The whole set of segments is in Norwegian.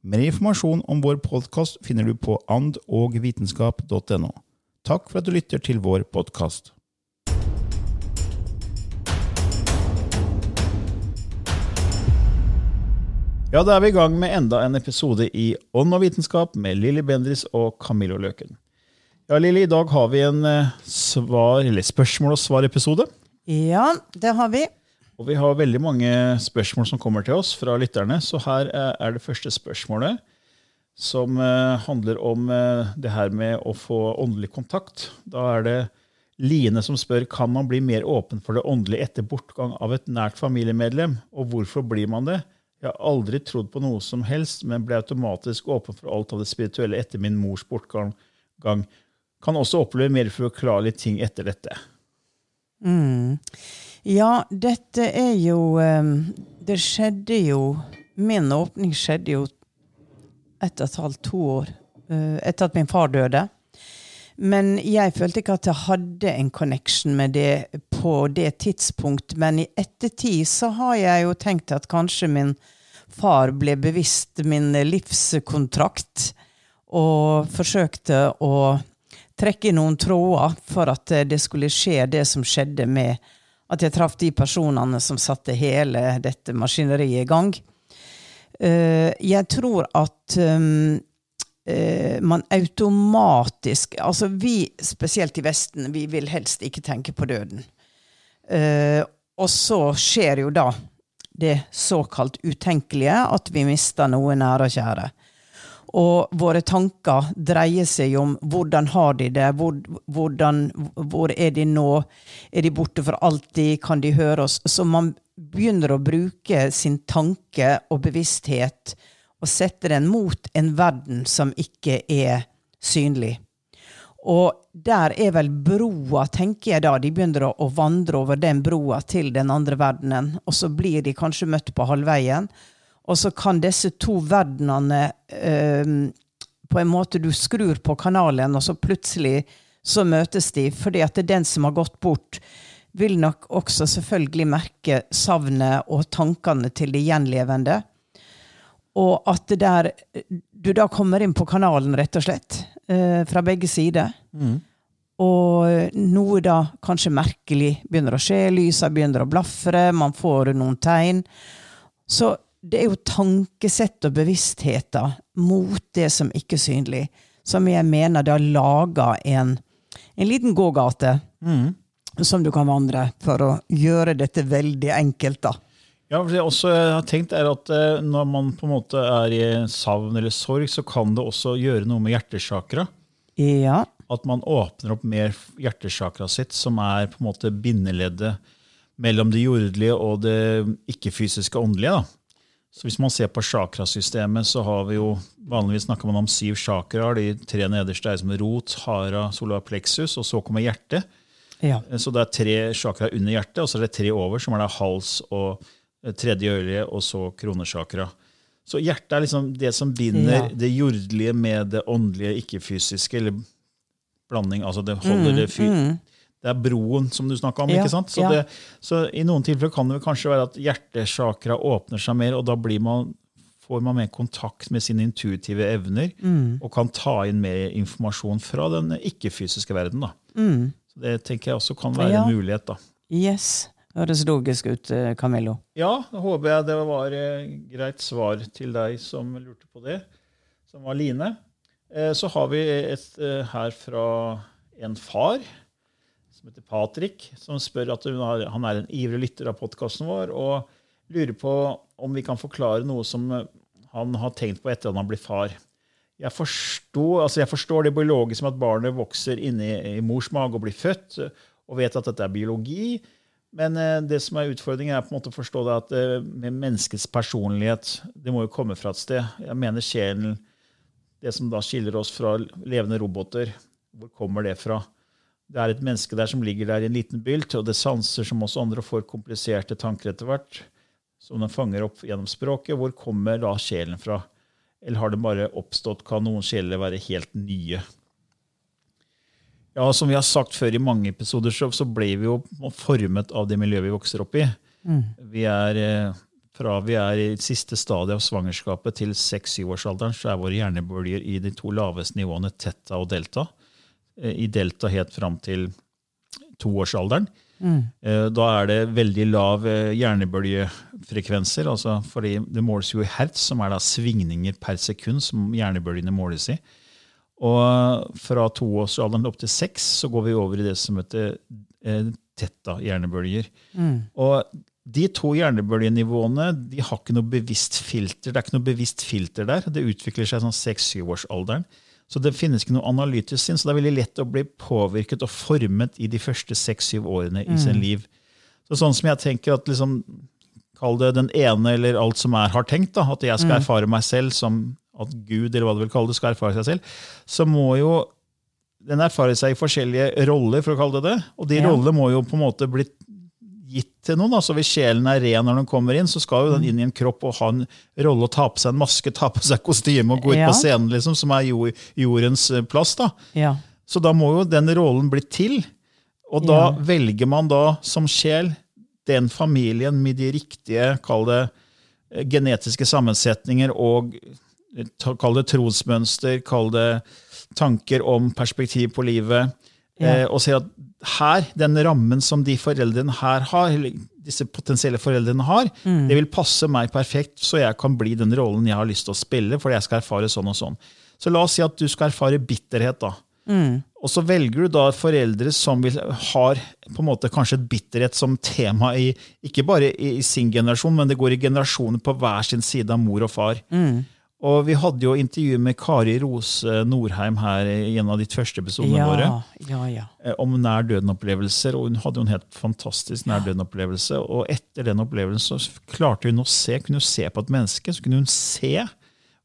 Mer informasjon om vår podkast finner du på andogvitenskap.no. Takk for at du lytter til vår podkast. Ja, da er vi i gang med enda en episode i Ånd og vitenskap med Lilly Bendris og Camillo Løken. Ja, Lilly, i dag har vi en eh, svar, spørsmål- og svar-episode. Ja, det har vi. Og vi har veldig mange spørsmål som kommer til oss fra lytterne. Så her er det første spørsmålet, som eh, handler om eh, det her med å få åndelig kontakt. Da er det Line som spør kan man bli mer åpen for det åndelige etter bortgang av et nært familiemedlem, og hvorfor blir man det? Jeg har aldri trodd på noe som helst, men ble automatisk åpen for alt av det spirituelle etter min mors bortgang. Kan også oppleve mer forklarlige ting etter dette. Mm. Ja, dette er jo um, Det skjedde jo Min åpning skjedde jo ett og et halvt, to år uh, etter at min far døde. Men jeg følte ikke at jeg hadde en connection med det på det tidspunkt. Men i ettertid så har jeg jo tenkt at kanskje min far ble bevisst min livskontrakt, og forsøkte å trekke noen tråder for at det skulle skje det som skjedde med at jeg traff de personene som satte hele dette maskineriet i gang. Uh, jeg tror at um, uh, man automatisk Altså vi, spesielt i Vesten, vi vil helst ikke tenke på døden. Uh, og så skjer jo da det såkalt utenkelige, at vi mister noe nære og kjære. Og våre tanker dreier seg om hvordan har de det, hvor, hvordan, hvor er de nå, er de borte for alltid, kan de høre oss? Så man begynner å bruke sin tanke og bevissthet og sette den mot en verden som ikke er synlig. Og der er vel broa, tenker jeg da. De begynner å vandre over den broa til den andre verdenen. Og så blir de kanskje møtt på halvveien. Og så kan disse to verdenene eh, På en måte du skrur på kanalen, og så plutselig så møtes de. Fordi at det er den som har gått bort, vil nok også selvfølgelig merke savnet og tankene til de gjenlevende. Og at det der Du da kommer inn på kanalen, rett og slett. Eh, fra begge sider. Mm. Og noe da kanskje merkelig begynner å skje. Lysa begynner å blafre, man får noen tegn. Så det er jo tankesett og bevisstheter mot det som ikke er synlig, som jeg mener det har laga en, en liten gågate Mm. som du kan vandre, for å gjøre dette veldig enkelt, da. Ja, for det jeg også har tenkt er at eh, Når man på en måte er i savn eller sorg, så kan det også gjøre noe med hjertesakra. Ja. At man åpner opp mer hjertesakra sitt, som er på en måte bindeleddet mellom det jordelige og det ikke-fysiske åndelige. da. Så Hvis man ser på chakrasystemet, så har vi jo vanligvis snakker man om syv chakraer. De tre nederste er som rot, hara, solar plexus, og så kommer hjertet. ja. Så det er tre chakraer under hjertet, og så er det tre over, som er det hals og eh, tredje øye, og så kronesjakra. Så hjertet er liksom det som binder Ja. det jordelige med det åndelige, ikke-fysiske. Eller blanding. altså Det holder det fyr. Det er broen som du snakka om. Mm, Ja, ikke sant? Så, ja. det, så i noen tilfeller kan det kanskje være at hjertesakra åpner seg mer, og da blir man, får man mer kontakt med sine intuitive evner Mm. og kan ta inn mer informasjon fra den ikke-fysiske verden. da. Så Det tenker jeg også kan være Mm. Ja. en mulighet. da. Yes. Høres logisk ut, eh, Camillo. Ja, da håper jeg det var eh, greit svar til deg som lurte på det, som var Line. Eh, så har vi et eh, her fra en far som heter Patrick, som spør at har, han er en ivrig lytter av podkasten vår, og lurer på om vi kan forklare noe som han har tenkt på etter at han blir far. Jeg forstår, altså jeg forstår det biologiske med at barnet vokser inni i mors mage og blir født, og vet at dette er biologi. Men eh, det som er utfordringen, er på en måte å forstå det at eh, med menneskets personlighet Det må jo komme fra et sted. Jeg mener sjelen, det som da skiller oss fra levende roboter, hvor kommer det fra? Det er et menneske der som ligger der i en liten bylt, og det sanser som oss andre får kompliserte tanker etter hvert, som den fanger opp gjennom språket. Hvor kommer da sjelen fra? Eller har det bare oppstått? Kan noen sjeler være helt nye? Ja, Som vi har sagt før i mange episoder, så, ble vi jo formet av det miljøet vi vokser opp i. Vi er, eh, fra vi er i siste stadiet av svangerskapet til 6-7-årsalderen, så er våre hjernebølger i de to laveste nivåene teta og delta. Eh, I delta helt fram til toårsalderen. Mm. Da er det veldig lav eh, hjernebølgefrekvenser, altså fordi det måles jo i hertz, som er da svingninger per sekund som hjernebølgene måles i. Og fra toårsalderen opp til seks så går vi over i det som heter eh, tetta-hjernebølger. Og de to hjernebølgenivåene de har ikke noe bevisst filter. Det er ikke noe bevisst filter der. Det utvikler seg sånn seks-syvårsalderen. Så det finnes ikke noe analytisk sinn, så det er veldig lett å bli påvirket og formet i de første seks-syv årene i sin liv. Så sånn som jeg tenker at liksom, Kall det den ene eller alt som er har tenkt, da, at jeg skal erfare meg selv som at Gud eller hva du vil kalle det, skal erfare seg selv, så må jo den erfare seg i forskjellige roller, for å kalle det det. Og de Ja. rollene må jo på en måte bli gitt til noen. altså hvis sjelen er ren når den kommer inn, så skal jo den inn i en kropp og ha en rolle og ta på seg en maske, ta på seg kostyme og gå ut Ja. på scenen, liksom, som er jordens eh, plass. da. Ja. Så da må jo den rollen bli til. Og da Ja. velger man da som sjel den familien med de riktige, kall det eh, genetiske sammensetninger og eh, kall det trosmønster, kall det tanker om perspektiv på livet, og ser at her, den rammen som de foreldrene her har, disse potensielle foreldrene har, Mm. det vil passe meg perfekt, så jeg kan bli den rollen jeg har lyst til å spille, fordi jeg skal erfare sånn og sånn. Så la oss si at du skal erfare bitterhet, da. Og så velger du da foreldre som vil, har på en måte kanskje et bitterhet som tema i ikke bare i, i sin generasjon, men det går i generasjoner på hver sin side av mor og far. Og vi hadde jo intervju med Kari Rose Norheim her i en av de første episodene Ja, våre ja, ja. eh, om nær døden-opplevelser, og hun hadde jo en helt fantastisk nær døden-opplevelse. Og etter den opplevelsen så klarte hun å se, kunne hun se på et menneske, så kunne hun se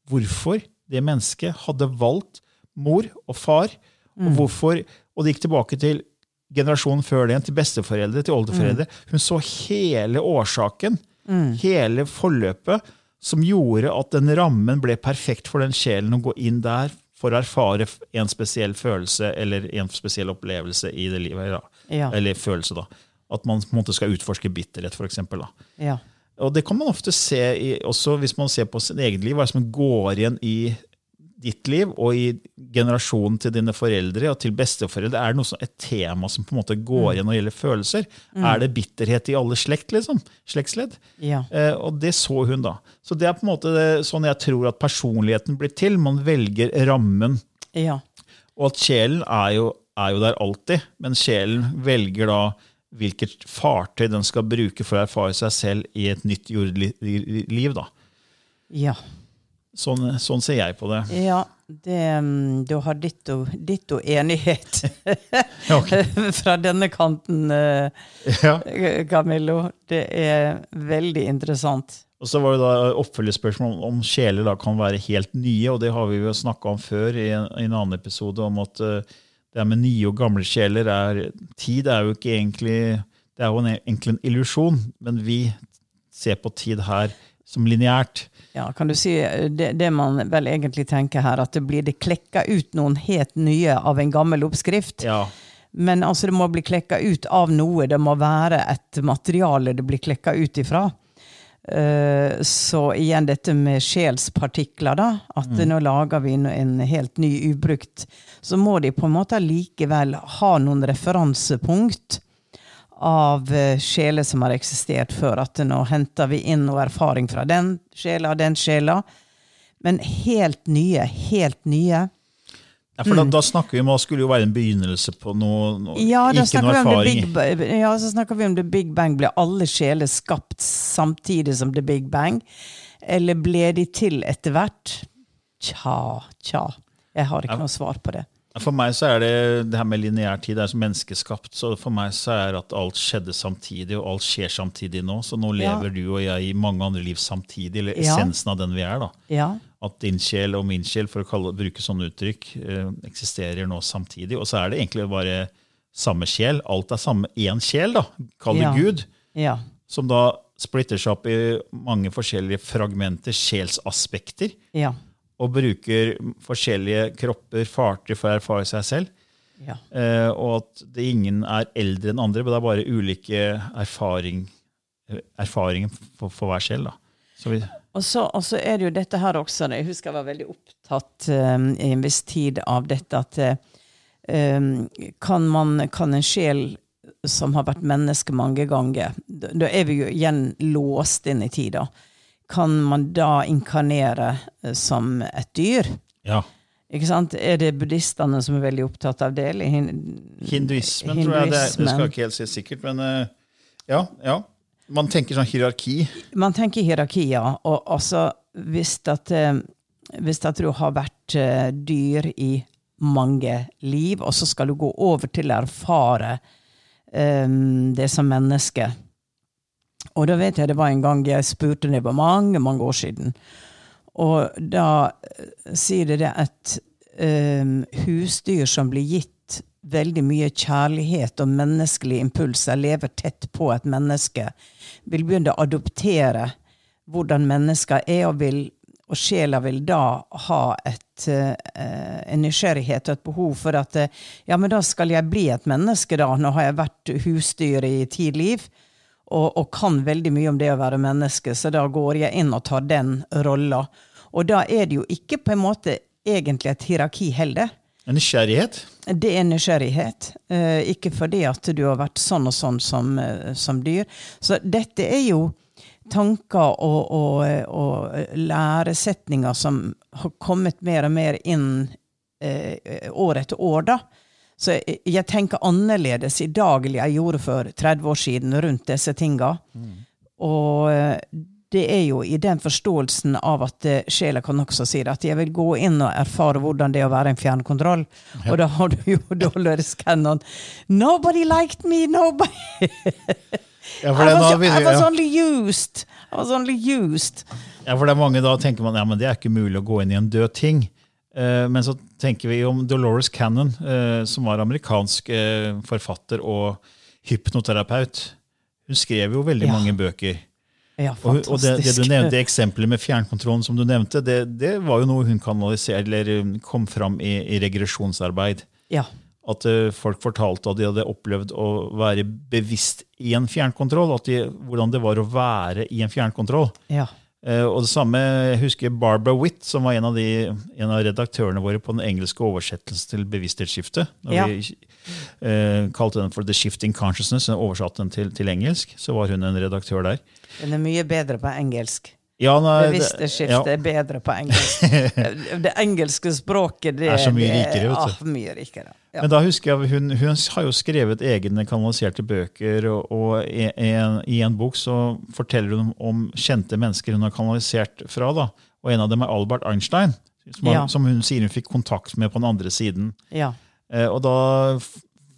hvorfor det mennesket hadde valgt mor og far, og hvorfor, og det gikk tilbake til generasjonen før det, til besteforeldre, til oldeforeldre. Hun så hele årsaken, hele forløpet, som gjorde at den rammen ble perfekt for den sjelen å gå inn der for å erfare en spesiell følelse eller en spesiell opplevelse i det livet. Ja. Eller følelse, da. At man på en måte skal utforske bitterhet, f.eks. ja. Og det kan man ofte se i, også hvis man ser på sin eget liv, hva som går igjen i ditt liv og i generasjonen til dine foreldre og til besteforeldre. Er det noe som, et tema som på en måte går igjen når det gjelder følelser? Er det bitterhet i alle slekt, liksom? slektsledd? Ja. Eh, og det så hun, da. Så det er på en måte det, sånn jeg tror at personligheten blir til. Man velger rammen. ja. Og at sjelen er jo, er jo der alltid, men sjelen velger da hvilket fartøy den skal bruke for å erfare seg selv i et nytt jordliv. Da. ja. Sånn, sånn ser jeg på det. Ja, det, mm, du har ditto, ditto enighet fra denne kanten, eh, Ja. Camillo. Det er veldig interessant. Og så var det da oppfølgingsspørsmål om, om sjeler da kan være helt nye, og det har vi jo snakka om før i en, i en annen episode, om at eh, det med nye og gamle sjeler er Tid er jo ikke egentlig Det er jo en, egentlig en illusjon, men vi ser på tid her som lineært. Ja, kan du si eh, det, det man vel egentlig tenker her, at det blir det klekka ut noen helt nye av en gammel oppskrift. Ja. Men altså, det må bli klekka ut av noe. Det må være et materiale det blir klekka ut ifra. Eh, så igjen dette med sjelspartikler, da. At nå lager vi en- en helt ny ubrukt. Så må de på en måte likevel ha noen referansepunkt av eh, sjeler som har eksistert før. At nå henter vi inn noe erfaring fra den sjela og den sjela. Men helt nye, helt nye. Ja, for da, da snakker vi om hva skulle jo være en begynnelse på noe, noe Mm. Ja, ikke noe erfaring. big, ja, så snakker vi om the big bang. Ble alle sjeler skapt samtidig som the big bang? Eller ble de til etter hvert? Tja, tja. Jeg har ikke noe svar på det. For meg så er det det her med lineær tid det er som menneskeskapt. Så for meg så er at alt skjedde samtidig, og alt skjer samtidig nå. Så nå Ja. lever du og jeg i mange andre liv samtidig, eller Ja. essensen av den vi er. da. Ja, At din sjel og min sjel, for å kalle, bruke sånne uttrykk, eh, eksisterer nå samtidig. Og så er det egentlig bare samme sjel. Alt er samme én sjel, da. Kall det Ja. Gud. ja, Som da splitter seg opp i mange forskjellige fragmenter, sjelsaspekter. ja. Og bruker forskjellige kropper, farter, for å erfare seg selv. ja. Eh, og at det ingen er eldre enn andre, men det er bare ulike erfaring, erfaringer for, for hver sjel. da. Så vi, Og så, og så er det jo dette her også Jeg husker jeg var veldig opptatt um, i en viss tid av dette at um, kan, man, kan en sjel som har vært menneske mange ganger Da, da er vi jo igjen låst inn i tida. Kan man da inkarnere eh, som et dyr? ja. Ikke sant? Er det buddhistene som er veldig opptatt av det? Eller hin Hinduismen, tror jeg. Det, det skal jeg ikke helt si sikkert, men eh, ja. ja. Man tenker sånn hierarki. Man tenker hierarki, ja. og altså hvis at, eh, hvis at du har vært dyr i mange liv, og så skal du gå over til å erfare um, det som menneske. Og da vet jeg det var en gang jeg spurte, det var mange, mange år siden, og da eh, sier det det at um, husdyr som blir gitt veldig mye kjærlighet og menneskelige impulser, lever tett på et menneske, vil begynne å adoptere hvordan mennesker er, og, vil, og sjela vil da ha et, uh, en nysgjerrighet og et behov for at uh, ja, men da skal jeg bli et menneske, da. Nå har jeg vært husdyr i ti liv. Og, og kan veldig mye om det å være menneske, så da går jeg inn og tar den rolla. Og da er det jo ikke på en måte egentlig et hierarki heller. En nysgjerrighet. Det er nysgjerrighet. Eh, ikke fordi at du har vært sånn og sånn som, eh, som dyr. Så dette er jo tanker og, og, og læresetninger som har kommet mer og mer inn eh, år etter år, da. Så jeg, jeg tenker annerledes i dag enn jeg gjorde for 30 år siden rundt disse tinga. Og eh, det er jo i den forståelsen av at eh, sjela kan også si det, at jeg vil gå inn og erfare hvordan det er å være en fjernkontroll. Og da har du jo Dolores Cannon. Nobody liked me, nobody Ja, I was, I was only used. I was only used. Ja, for det er mange da tenker man ja, men det er ikke mulig å gå inn i en død ting. Eh, men så tenker vi om Dolores Cannon, eh, som var amerikansk eh, forfatter og hypnoterapeut. Hun skrev jo veldig Ja. mange bøker. Ja, fantastisk. og det, det du nevnte, nevnte, eksempelet med fjernkontrollen som du nevnte, det, det var jo noe hun kanaliserte, eller um, kom fram i, i regresjonsarbeid. Ja. At folk fortalte at de hadde opplevd å være bevisst i en fjernkontroll. At de, hvordan det var å være i en fjernkontroll. ja. Eh, og det samme, Jeg husker Barbara Witt, som var en av, de, en av redaktørene våre på den engelske oversettelsen til bevissthetsskiftet. Når Ja. vi eh, kalte den for The Shifting Consciousness, og oversatte den til, til engelsk, så var hun en redaktør der. Den er mye bedre på engelsk. Ja, nei, Bevisste det- skifte ja. er bedre på engelsk. det engelske språket det Er så mye rikere, vet du. Ah, mye rikere. Ja. Men da husker jeg, hun, hun har jo skrevet egne kanaliserte bøker, og, og i, en, i en bok så forteller hun om kjente mennesker hun har kanalisert fra. da. Og en av dem er Albert Einstein, som, Ja. som hun sier hun fikk kontakt med på den andre siden. ja. Eh, og da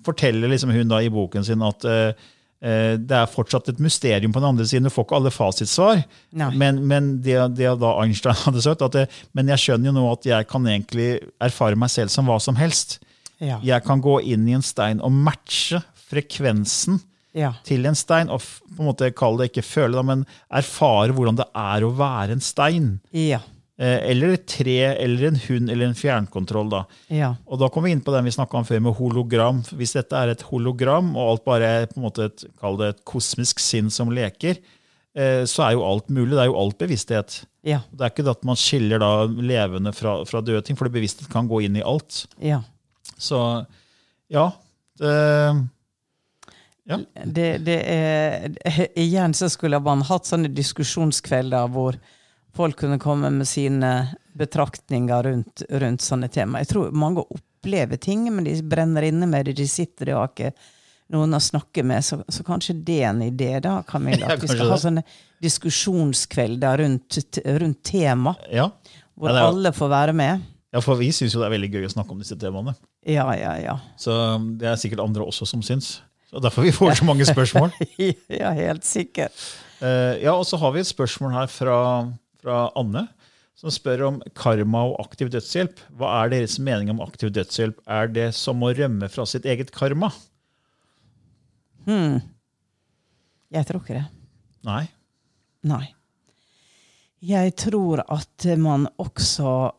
forteller liksom hun da i boken sin at eh, det er fortsatt et mysterium på den andre siden. Du får ikke alle fasitsvar. Nei. Men, men det, det da Einstein hadde sagt, at det, men jeg skjønner jo nå at jeg kan egentlig erfare meg selv som hva som helst. Ja. Jeg kan gå inn i en stein og matche frekvensen Ja. til en stein, og på en måte kalle det ikke føle, men erfare hvordan det er å være en stein. Ja. Eh, eller et tre, eller en hund, eller en fjernkontroll. da. Ja. Og da kommer vi inn på den vi snakka om før, med hologram. Hvis dette er et hologram, og alt bare er på en måte et, kall det et kosmisk sinn som leker, eh, så er jo alt mulig. Det er jo alt bevissthet. Ja. Det er ikke det at man skiller da levende fra, fra døde ting, for det bevissthet kan gå inn i alt. ja. Så ja det, ja. Det, det er, igjen så skulle man hatt sånne diskusjonskvelder hvor folk kunne komme med sine betraktninger rundt, rundt sånne tema. Jeg tror mange opplever ting, men de brenner inne med det. De sitter og har ikke noen å snakke med. Så, så kanskje det er en idé, da, Camilla. At vi skal ha sånne diskusjonskvelder rundt, rundt tema, ja. hvor Ja, alle får være med. ja, for vi syns jo det er veldig gøy å snakke om disse temaene. Ja, ja, ja. Så um, det er sikkert andre også som syns. Så Derfor vi får så mange spørsmål. ja, helt sikkert. Uh, ja, og så har vi et spørsmål her fra, fra Anne, som spør om karma og aktiv dødshjelp. Hva er deres mening om aktiv dødshjelp? Er det som å rømme fra sitt eget karma? Hmm. Jeg tror ikke det. Nei. Nei. Jeg tror at man også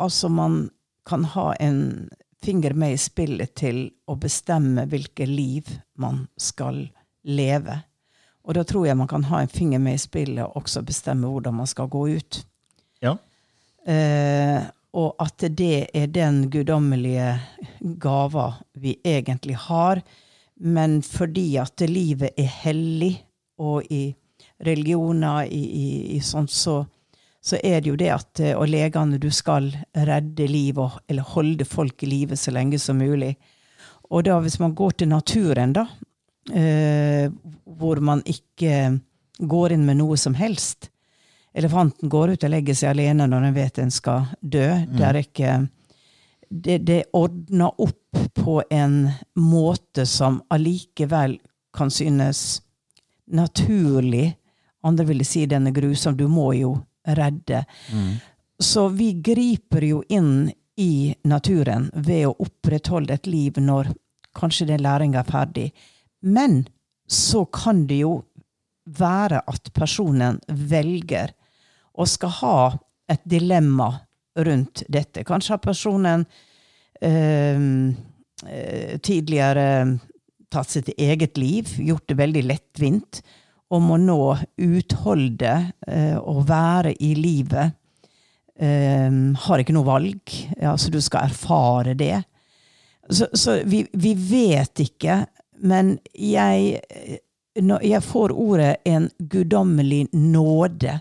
Altså, man kan ha en finger med i spillet til å bestemme hvilket liv man skal leve. Og da tror jeg man kan ha en finger med i spillet og også bestemme hvordan man skal gå ut. Ja. Eh, og at det er den guddommelige gava vi egentlig har. Men fordi at livet er hellig, og i religioner i, i, i sånt, så, så er det jo det at eh, Og legene, du skal redde liv, og, eller holde folk i live så lenge som mulig. Og da hvis man går til naturen, da, eh, hvor man ikke går inn med noe som helst Elefanten går ut og legger seg alene når den vet den skal dø. Det er ikke det, det ordner opp på en måte som allikevel kan synes naturlig. Andre ville si den er grusom. Du må jo redde. Så vi griper jo inn i naturen ved å opprettholde et liv når kanskje den læringa er ferdig. Men så kan det jo være at personen velger og skal ha et dilemma rundt dette. Kanskje har personen eh, eh, tidligere tatt sitt eget liv, gjort det veldig lettvint, og må nå utholde eh, å være i livet. Eh, har ikke noe valg. Så du skal erfare det. Så, så vi, vi vet ikke, men jeg, når jeg får ordet en guddommelig nåde,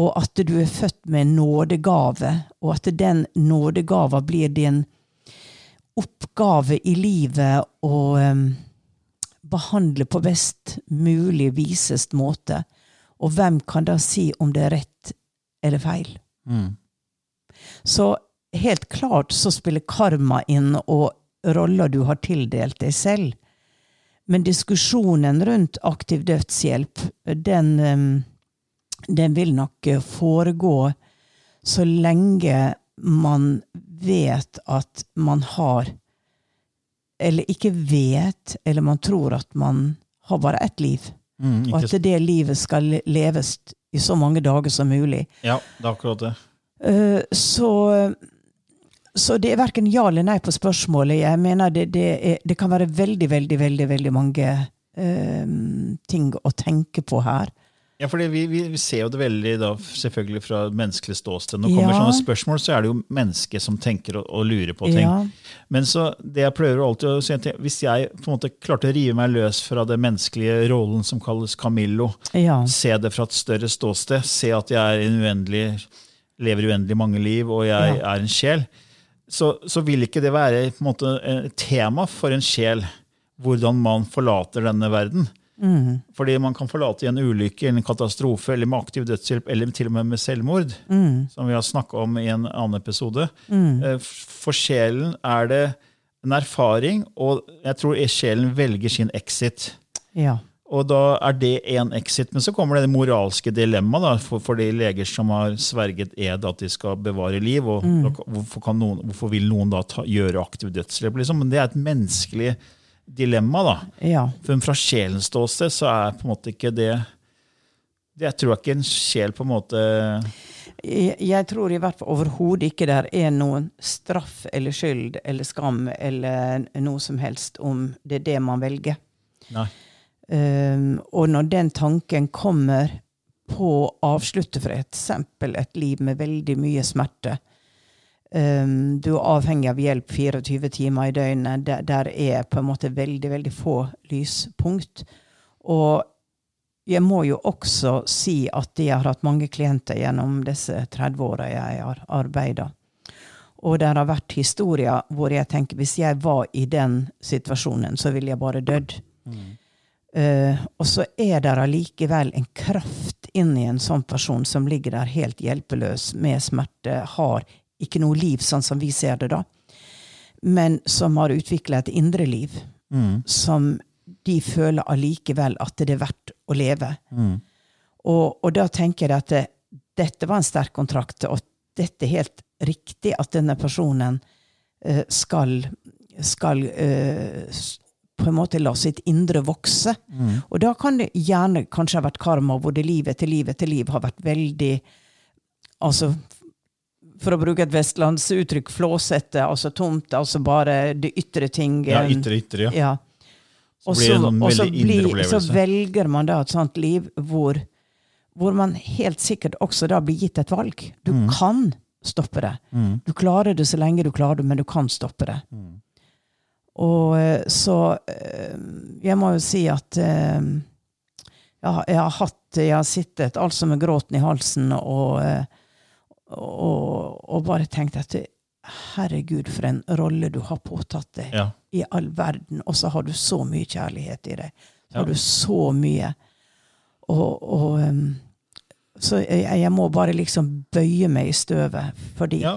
og at du er født med en nådegave, og at den nådegava blir din oppgave i livet å um, behandle på best mulig, visest måte. Og hvem kan da si om det er rett eller feil? Så helt klart så spiller karma inn, og roller du har tildelt deg selv. Men diskusjonen rundt aktiv dødshjelp, den, um, den vil nok eh, foregå så lenge man vet at man har Eller ikke vet, eller man tror at man har bare ett liv. Mm, Og at det livet skal leves i så mange dager som mulig. ja, det er akkurat det. Eh, Så, så det er verken ja eller nei på spørsmålet. Jeg mener det, det, er, det kan være veldig, veldig, veldig, veldig mange eh, ting å tenke på her. Ja, for vi, vi, vi ser jo det veldig da, selvfølgelig fra menneskelig ståsted. Når det kommer Ja. sånne spørsmål, så er det jo mennesket som tenker og, og lurer på ting. Ja. Men så det jeg prøver alltid å si, hvis jeg på en måte klarte å rive meg løs fra det menneskelige rollen som kalles Camillo, Ja. se det fra et større ståsted, se at jeg er en uendelig, lever uendelig mange liv, og jeg er en sjel, så, så vil ikke det være måte et tema for en sjel, hvordan man forlater denne verden. Mm. Fordi man kan forlate i en ulykke en katastrofe eller med aktiv dødshjelp eller til og med med selvmord, Mm. som vi har snakka om i en annen episode. Mm. For sjelen er det en erfaring, og jeg tror sjelen velger sin exit. ja. Og da er det én exit. Men så kommer det det moralske dilemmaet for, for de leger som har sverget ed at de skal bevare liv. og da, hvorfor, kan noen, hvorfor vil noen da ta, gjøre aktiv dødshjelp? Liksom? Men det er et menneskelig dilemma, da. Ja. For fra sjelens ståsted så er på en måte ikke det det Jeg tror ikke en sjel på en måte Jeg, jeg tror i hvert fall overhodet ikke der er noen straff eller skyld eller skam eller noe som helst om det er det man velger. Nei. Um, og når den tanken kommer på å avslutte for eksempel et liv med veldig mye smerte um, Du er avhengig av hjelp 24 timer i døgnet. Der, der er på en måte veldig, veldig få lyspunkt. Og jeg må jo også si at jeg har hatt mange klienter gjennom disse 30 åra jeg har arbeida. Og det har vært historier hvor jeg tenker hvis jeg var i den situasjonen, så ville jeg bare dødd. Uh, og så er det allikevel en kraft inni en sånn person som ligger der helt hjelpeløs med smerte, har ikke noe liv sånn som vi ser det, da, men som har utvikla et indre liv som de føler allikevel at det er verdt å leve. Og, og da tenker jeg at det, dette var en sterk kontrakt, og dette er helt riktig at denne personen uh, skal, skal s- på en måte la sitt indre vokse. Og da kan det gjerne kanskje ha vært karma hvor det liv etter liv etter liv har vært veldig Altså, for å bruke et vestlandsuttrykk, flåsete, altså tomt, altså bare det ytre ting. Ja, ytre, ytre, ja. ja. Så Og så, så, blir, så velger man da et sånt liv hvor, hvor man helt sikkert også da blir gitt et valg. Du Mm. kan stoppe det. Du klarer det så lenge du klarer det, men du kan stoppe det. Mm. Og eh, så eh, Jeg må jo si at eh, jeg, har- jeg har hatt Jeg har sittet altså med gråten i halsen og, og, og bare tenkt at herregud, for en rolle du har påtatt deg ja. i all verden, og så har du så mye kjærlighet i deg. Så har du så mye. Og, og Så jeg, jeg må bare liksom bøye meg i støvet, fordi ja.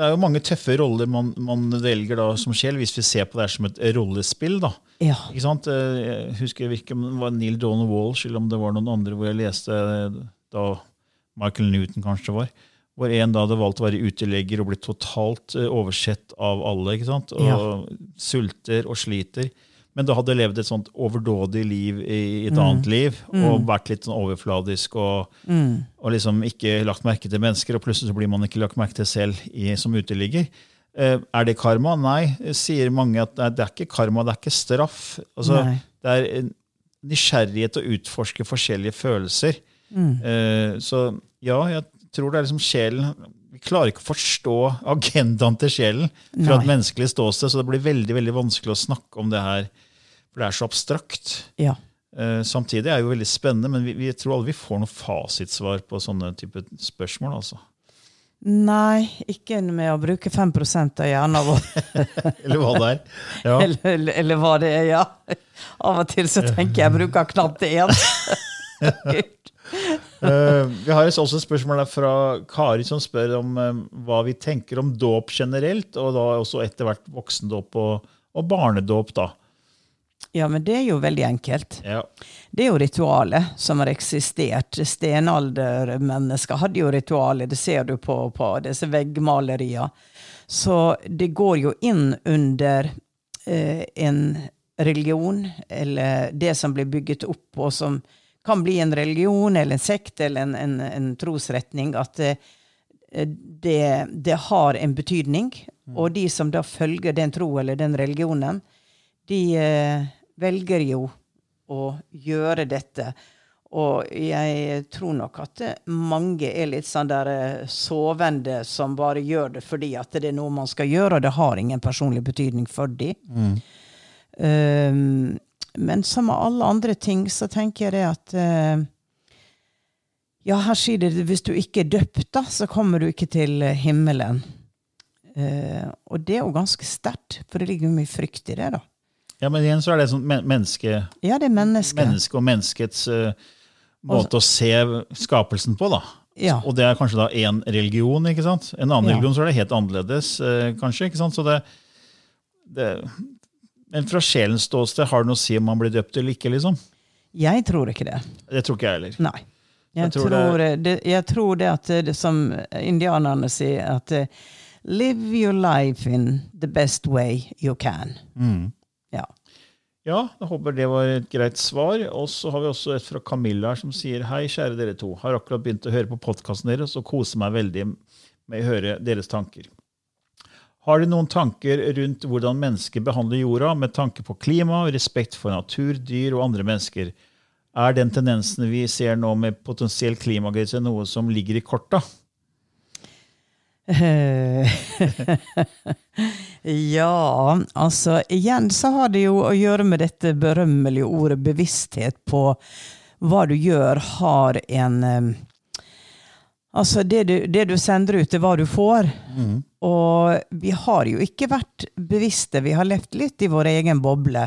Det er jo mange tøffe roller man, man velger da som sjel, hvis vi ser på det her som et rollespill. da. Ja. Ikke sant? Eh, Jeg husker ikke om det var Neil Donald Walsh eller om det var noen andre hvor jeg leste eh, da Michael Newton kanskje var, hvor en da hadde valgt å være utelegger og blitt totalt eh, oversett av alle. ikke sant? Og Ja. sulter og sliter. Men da hadde levd et sånt overdådig liv i et annet liv og vært litt sånn overfladisk og, og liksom ikke lagt merke til mennesker, og plutselig så blir man ikke lagt merke til selv i, som uteligger. Eh, er det karma? Nei, sier mange at det er ikke karma, det er ikke straff. Altså, det er nysgjerrighet å utforske forskjellige følelser. Mm. Eh, så ja, jeg tror det er liksom sjelen klarer ikke å forstå agendaen til sjelen fra et menneskelig ståsted, så det blir veldig veldig vanskelig å snakke om det her, for det er så abstrakt. Ja. Uh, Samtidig er det jo veldig spennende, men vi, vi tror aldri vi får noe fasitsvar på sånne type spørsmål. altså. Nei, ikke med å bruke 5 av hjernen vår. Eller hva det er. Ja. eller, eller, eller hva det er, ja. Av og til så tenker jeg jeg bruker knapt én. Eh, vi har også et spørsmål der fra Kari som spør om eh, hva vi tenker om dåp generelt, og da også etter hvert voksendåp og, og barnedåp. da. Ja, men det er jo veldig enkelt. Ja. Det er jo ritualet som har eksistert. Stenaldermennesker hadde jo ritualet, det ser du på, på disse veggmaleriene. Så det går jo inn under eh, en religion, eller det som blir bygget opp, og som kan bli en religion eller en sekt eller en, en, en trosretning, at eh, det, det har en betydning. Og de som da følger den tro eller den religionen, de eh, velger jo å gjøre dette. Og jeg tror nok at eh, mange er litt sånn der sovende som bare gjør det fordi at det er noe man skal gjøre, og det har ingen personlig betydning for dem. Um, men som med alle andre ting, så tenker jeg det at eh, Ja, her sier det hvis du ikke er døpt, da, så kommer du ikke til himmelen. Eh, og det er jo ganske sterkt, for det ligger jo mye frykt i det, da. ja, Men igjen så er det sånn men- menneske, Ja, det er menneske. menneske og menneskets uh, måte å se skapelsen på. da. Ja. Og det er kanskje da én religion. ikke sant? En annen Ja. religion så er det helt annerledes, eh, kanskje. ikke sant? Så det, det, men fra sjelens ståsted, har det noe å si om man blir døpt eller ikke? liksom? Jeg tror ikke det. Det tror ikke jeg heller. Nei. Jeg, Jeg tror tror, det- det, jeg tror det at det som indianerne sier, at eh, Live your life in the best way you can. Mm. Ja. Ja, jeg håper det var et greit svar. Og så har vi også et fra Camilla som sier hei, kjære dere to. Har akkurat begynt å høre på podkasten deres og koser meg veldig med å høre deres tanker. Har du noen tanker rundt hvordan mennesker behandler jorda med tanke på klima, respekt for natur, dyr og andre mennesker? Er den tendensen vi ser nå med potensiell klimakrise, noe som ligger i korta? ja, altså igjen så har det jo å gjøre med dette berømmelige ordet bevissthet på hva du gjør, har en eh, Altså, det du, det du sender ut, er hva du får. Mm. Og vi har jo ikke vært bevisste. Vi har levd litt i vår egen boble.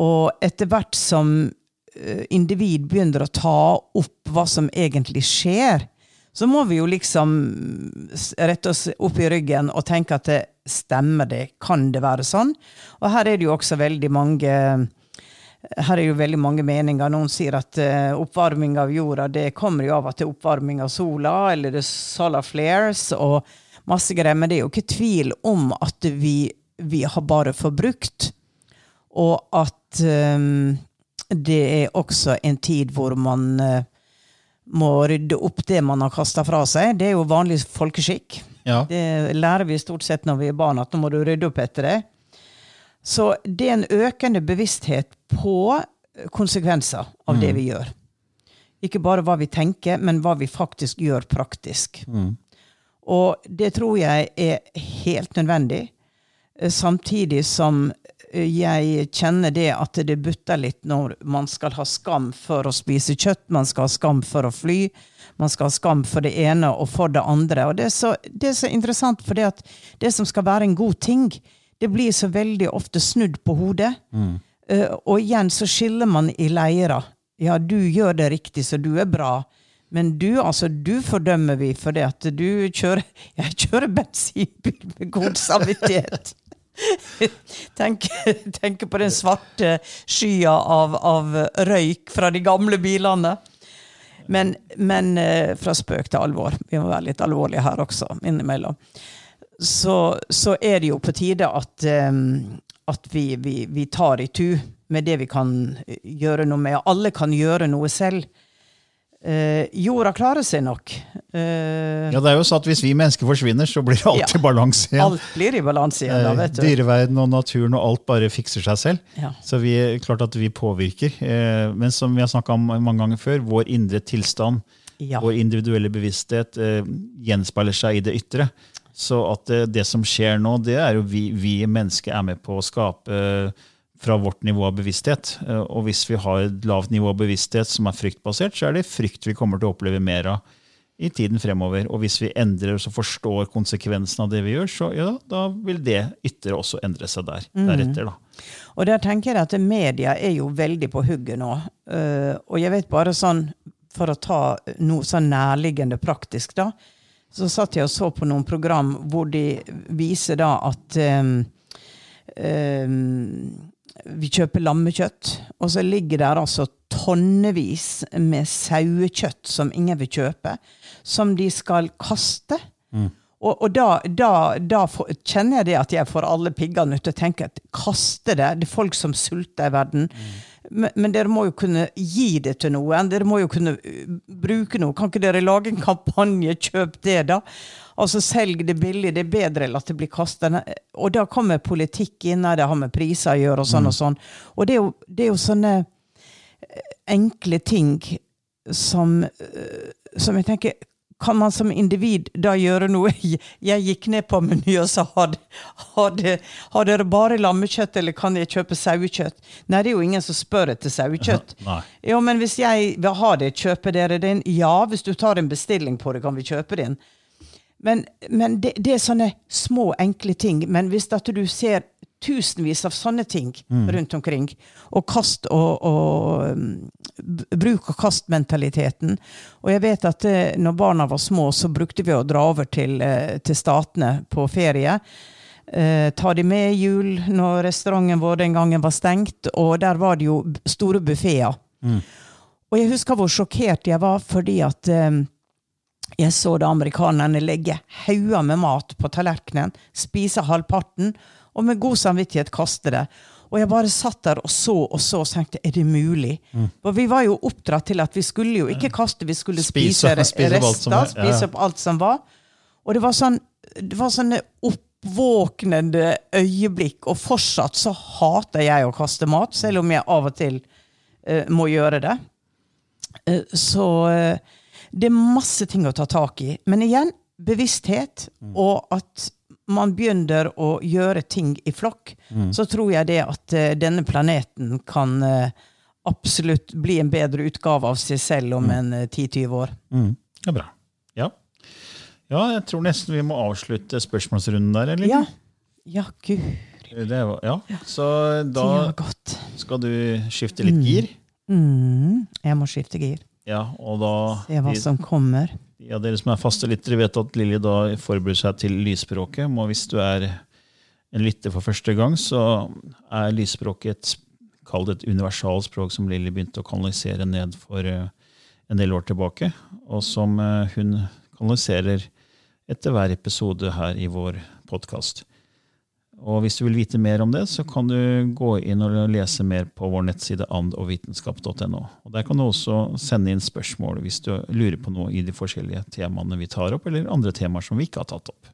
Og etter hvert som eh, individ begynner å ta opp hva som egentlig skjer, så må vi jo liksom rette oss opp i ryggen og tenke at det stemmer det, kan det være sånn? Og her er det jo også veldig mange her er jo veldig mange meninger. Noen sier at uh, oppvarming av jorda det kommer jo av at det er oppvarming av sola, eller det er solar flares og masse greier. Men det er jo ikke tvil om at vi, vi har bare forbrukt. Og at um, det er også en tid hvor man uh, må rydde opp det man har kasta fra seg. Det er jo vanlig folkeskikk. Ja. Det lærer vi stort sett når vi er barn, at nå må du rydde opp etter det. Så det er en økende bevissthet på konsekvenser av mm. det vi gjør. Ikke bare hva vi tenker, men hva vi faktisk gjør praktisk. Mm. Og det tror jeg er helt nødvendig. Eh, samtidig som jeg kjenner det at det butter litt når man skal ha skam for å spise kjøtt, man skal ha skam for å fly, man skal ha skam for det ene og for det andre. Og det er så, det er så interessant, for det det som skal være en god ting, det blir så veldig ofte snudd på hodet. Mm. Uh, og igjen så skiller man i leirer. Ja, du gjør det riktig, så du er bra. Men du, altså, du fordømmer vi for det at du kjører Jeg kjører bensinbil med god samvittighet. Tenk, tenk, på den svarte skya av, av, røyk fra de gamle bilene. Men, men, eh, fra spøk til alvor. Vi må være litt alvorlige her også, innimellom. Så, så er det jo på tide at, at vi, vi, vi tar i tu med det vi kan gjøre noe med. Alle kan gjøre noe selv. Uh, jorda klarer seg nok. Uh, ja, det er jo sånn at Hvis vi mennesker forsvinner, så blir det alltid ja, balanse igjen. Alt blir i balanse igjen, da, vet du. Dyreverden og naturen og alt bare fikser seg selv. Ja. Så vi, klart at vi påvirker. Uh, men som vi har snakka om mange ganger før, vår indre tilstand, ja. vår individuelle bevissthet, gjenspeiler seg i det ytre. Så at det som skjer nå, det er jo vi, vi mennesker er med på å skape fra vårt nivå av bevissthet. Eh, og hvis vi har et lavt nivå av bevissthet som er fryktbasert, så er det frykt vi kommer til å oppleve mer av i tiden fremover. Og hvis vi endrer og forstår konsekvensen av det vi gjør, så ja, da vil det ytre også endre seg der, mm. deretter. da. Og der tenker jeg at media er jo veldig på hugget nå. Og jeg vet bare sånn, for å ta noe så nærliggende praktisk, da, så satt jeg og så på noen program hvor de viser da at um, um, vi kjøper lammekjøtt, og så ligger der altså tonnevis med sauekjøtt som ingen vil kjøpe, som de skal kaste. Mm. Og, og, da, da, da kjenner jeg det at jeg får alle piggene ut og tenker at kaste det. Det er folk som sulter i verden. Mm. Men, dere må jo kunne gi det til noen. Dere må jo kunne uh, bruke noe. Kan ikke dere lage en kampanje? Kjøp det, da. Altså Selg det billig. Det er bedre enn at det blir kasta. Og da kommer politikk inn. Det har med priser å gjøre, og sånn mm. og sånn. Og det er, jo, det er jo sånne eh, enkle ting som, eh, som jeg tenker kan man som individ da gjøre noe? Jeg gikk ned på Meny og sa har, har, har dere bare lammekjøtt, eller kan jeg kjøpe sauekjøtt? Nei, det er jo ingen som spør etter sauekjøtt. Jo, men hvis jeg vil ha det, kjøper dere den? Ja, hvis du tar en bestilling på det, kan vi kjøpe den. Men, men det, det, er sånne små, enkle ting. Men hvis at du ser tusenvis av sånne ting mm. rundt omkring, og kast og, og um, bruk og kast-mentaliteten Og jeg vet at uh, når barna var små, så brukte vi å dra over til, uh, til Statene på ferie. Eh, ta de med i jul når restauranten vår den gangen var stengt, og der var det jo store buffeer. Mm. Og jeg husker hvor sjokkert jeg var fordi at eh, jeg så da amerikanerne legge hauger med mat på tallerkenen, spise halvparten, og med god samvittighet kaste det. Og jeg bare satt der og så og så og tenkte er det mulig? For vi var jo oppdratt til at vi skulle jo ikke kaste, vi skulle Spise- spise, spise rester, ja, ja. spise opp alt som var. Og det var sånn det var sånne oppvåknende øyeblikk, og fortsatt så hater jeg å kaste mat, selv om jeg av og til uh, må gjøre det. Uh, så uh, det er masse ting å ta tak i. Men igjen, bevissthet, og at man begynner å gjøre ting i flokk, så tror jeg det at uh, denne planeten kan uh, absolutt bli en bedre utgave av seg selv om en uh, 10-20 år. Mm. Ja, bra. Ja. ja, jeg tror nesten vi må avslutte spørsmålsrunden der, eller? Ja. Ja, gud. Det var, ja. Så da skal du skifte litt gir. Mm, jeg må skifte gir. Ja, og da Se hva som kommer. Ja, Dere som er faste lyttere, vet at Lilly da forbereder seg til lysspråket. Og hvis du er en lytter for første gang, så er lysspråket et kall universalspråk som Lilly begynte å kanalisere ned for eh, en del år tilbake, og som eh, hun kanaliserer etter hver episode her i vår podkast. Og hvis du vil vite mer om det, så kan du gå inn og lese mer på vår nettside andogvitenskap.no. Og Der kan du også sende inn spørsmål hvis du lurer på noe i de forskjellige temaene vi tar opp, eller andre temaer som vi ikke har tatt opp.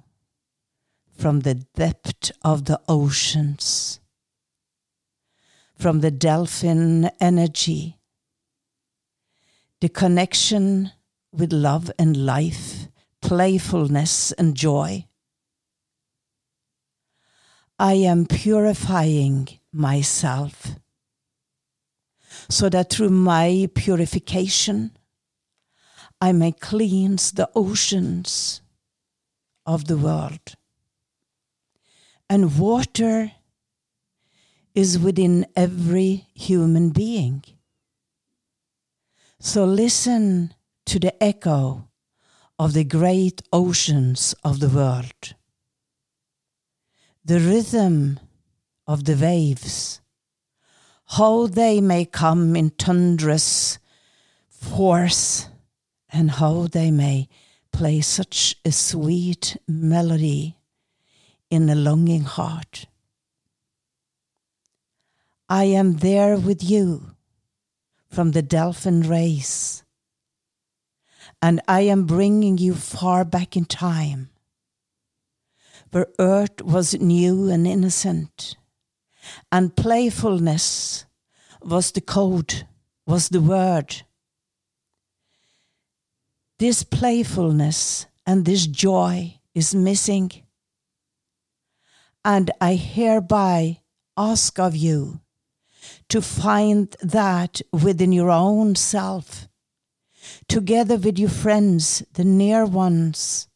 from the depth of the oceans, from the delphin energy, the connection with love and life, playfulness and joy. I am purifying myself so that through my purification, I may cleanse the oceans of the world. And water is within every human being. So listen to the echo of the great oceans of the world, the rhythm of the waves, how they may come in thunderous force, and how they may play such a sweet melody in a longing heart. I am there with you from the Delphin race, and I am bringing you far back in time, where earth was new and innocent, and playfulness was the code, was the word. This playfulness and this joy is missing. And I hereby ask of you to find that within your own self, together with your friends, the near ones,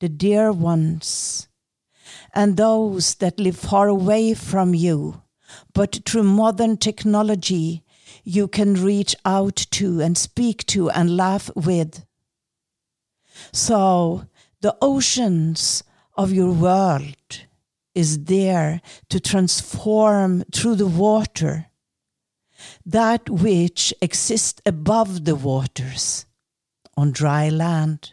the dear ones, and those that live far away from you, but through modern technology you can reach out to and speak to and laugh with. So the oceans of your world is there to transform through the water that which exists above the waters on dry land.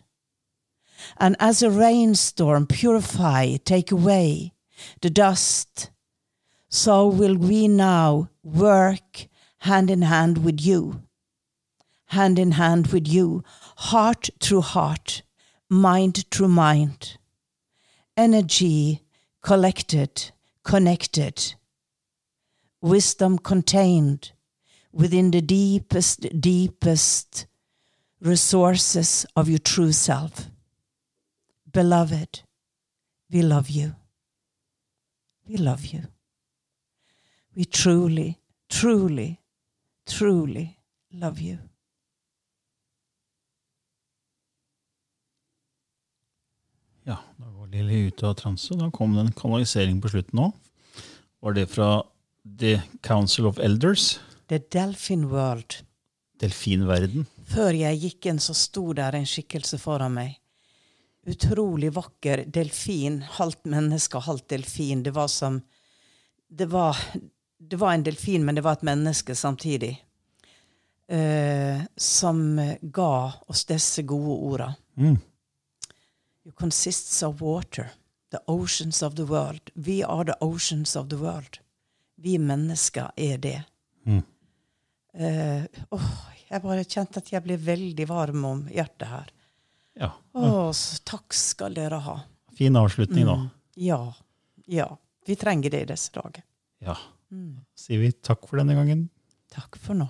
And as a rainstorm purify, take away the dust, so will we now work hand in hand with you, hand in hand with you, heart through heart, mind through mind, energy collected, connected, wisdom contained within the deepest, deepest resources of your true self. Beloved, we love you. we love you. We truly, truly, truly love you. Lilly ut av transe. Da kom det en kanalisering på slutten òg. Var det fra The Council of Elders? The Delphin World. Delfinverden. Før jeg gikk inn, så sto der en skikkelse foran meg. Utrolig vakker delfin. Halvt menneske, halvt delfin. Det var som det var, det var en delfin, men det var et menneske samtidig. Uh, som ga oss disse gode orda. Mm. You consists of water, the oceans of the world. We are the oceans of the world. Vi mennesker er det. Mm. Uh, oh, jeg bare kjente at jeg ble veldig varm om hjertet her. Ja. Oh, takk skal dere ha. Fin avslutning, da. Mm. Ja. Ja. Vi trenger det i disse dager. Ja. Mm. Sier vi takk for denne gangen. Takk for nå.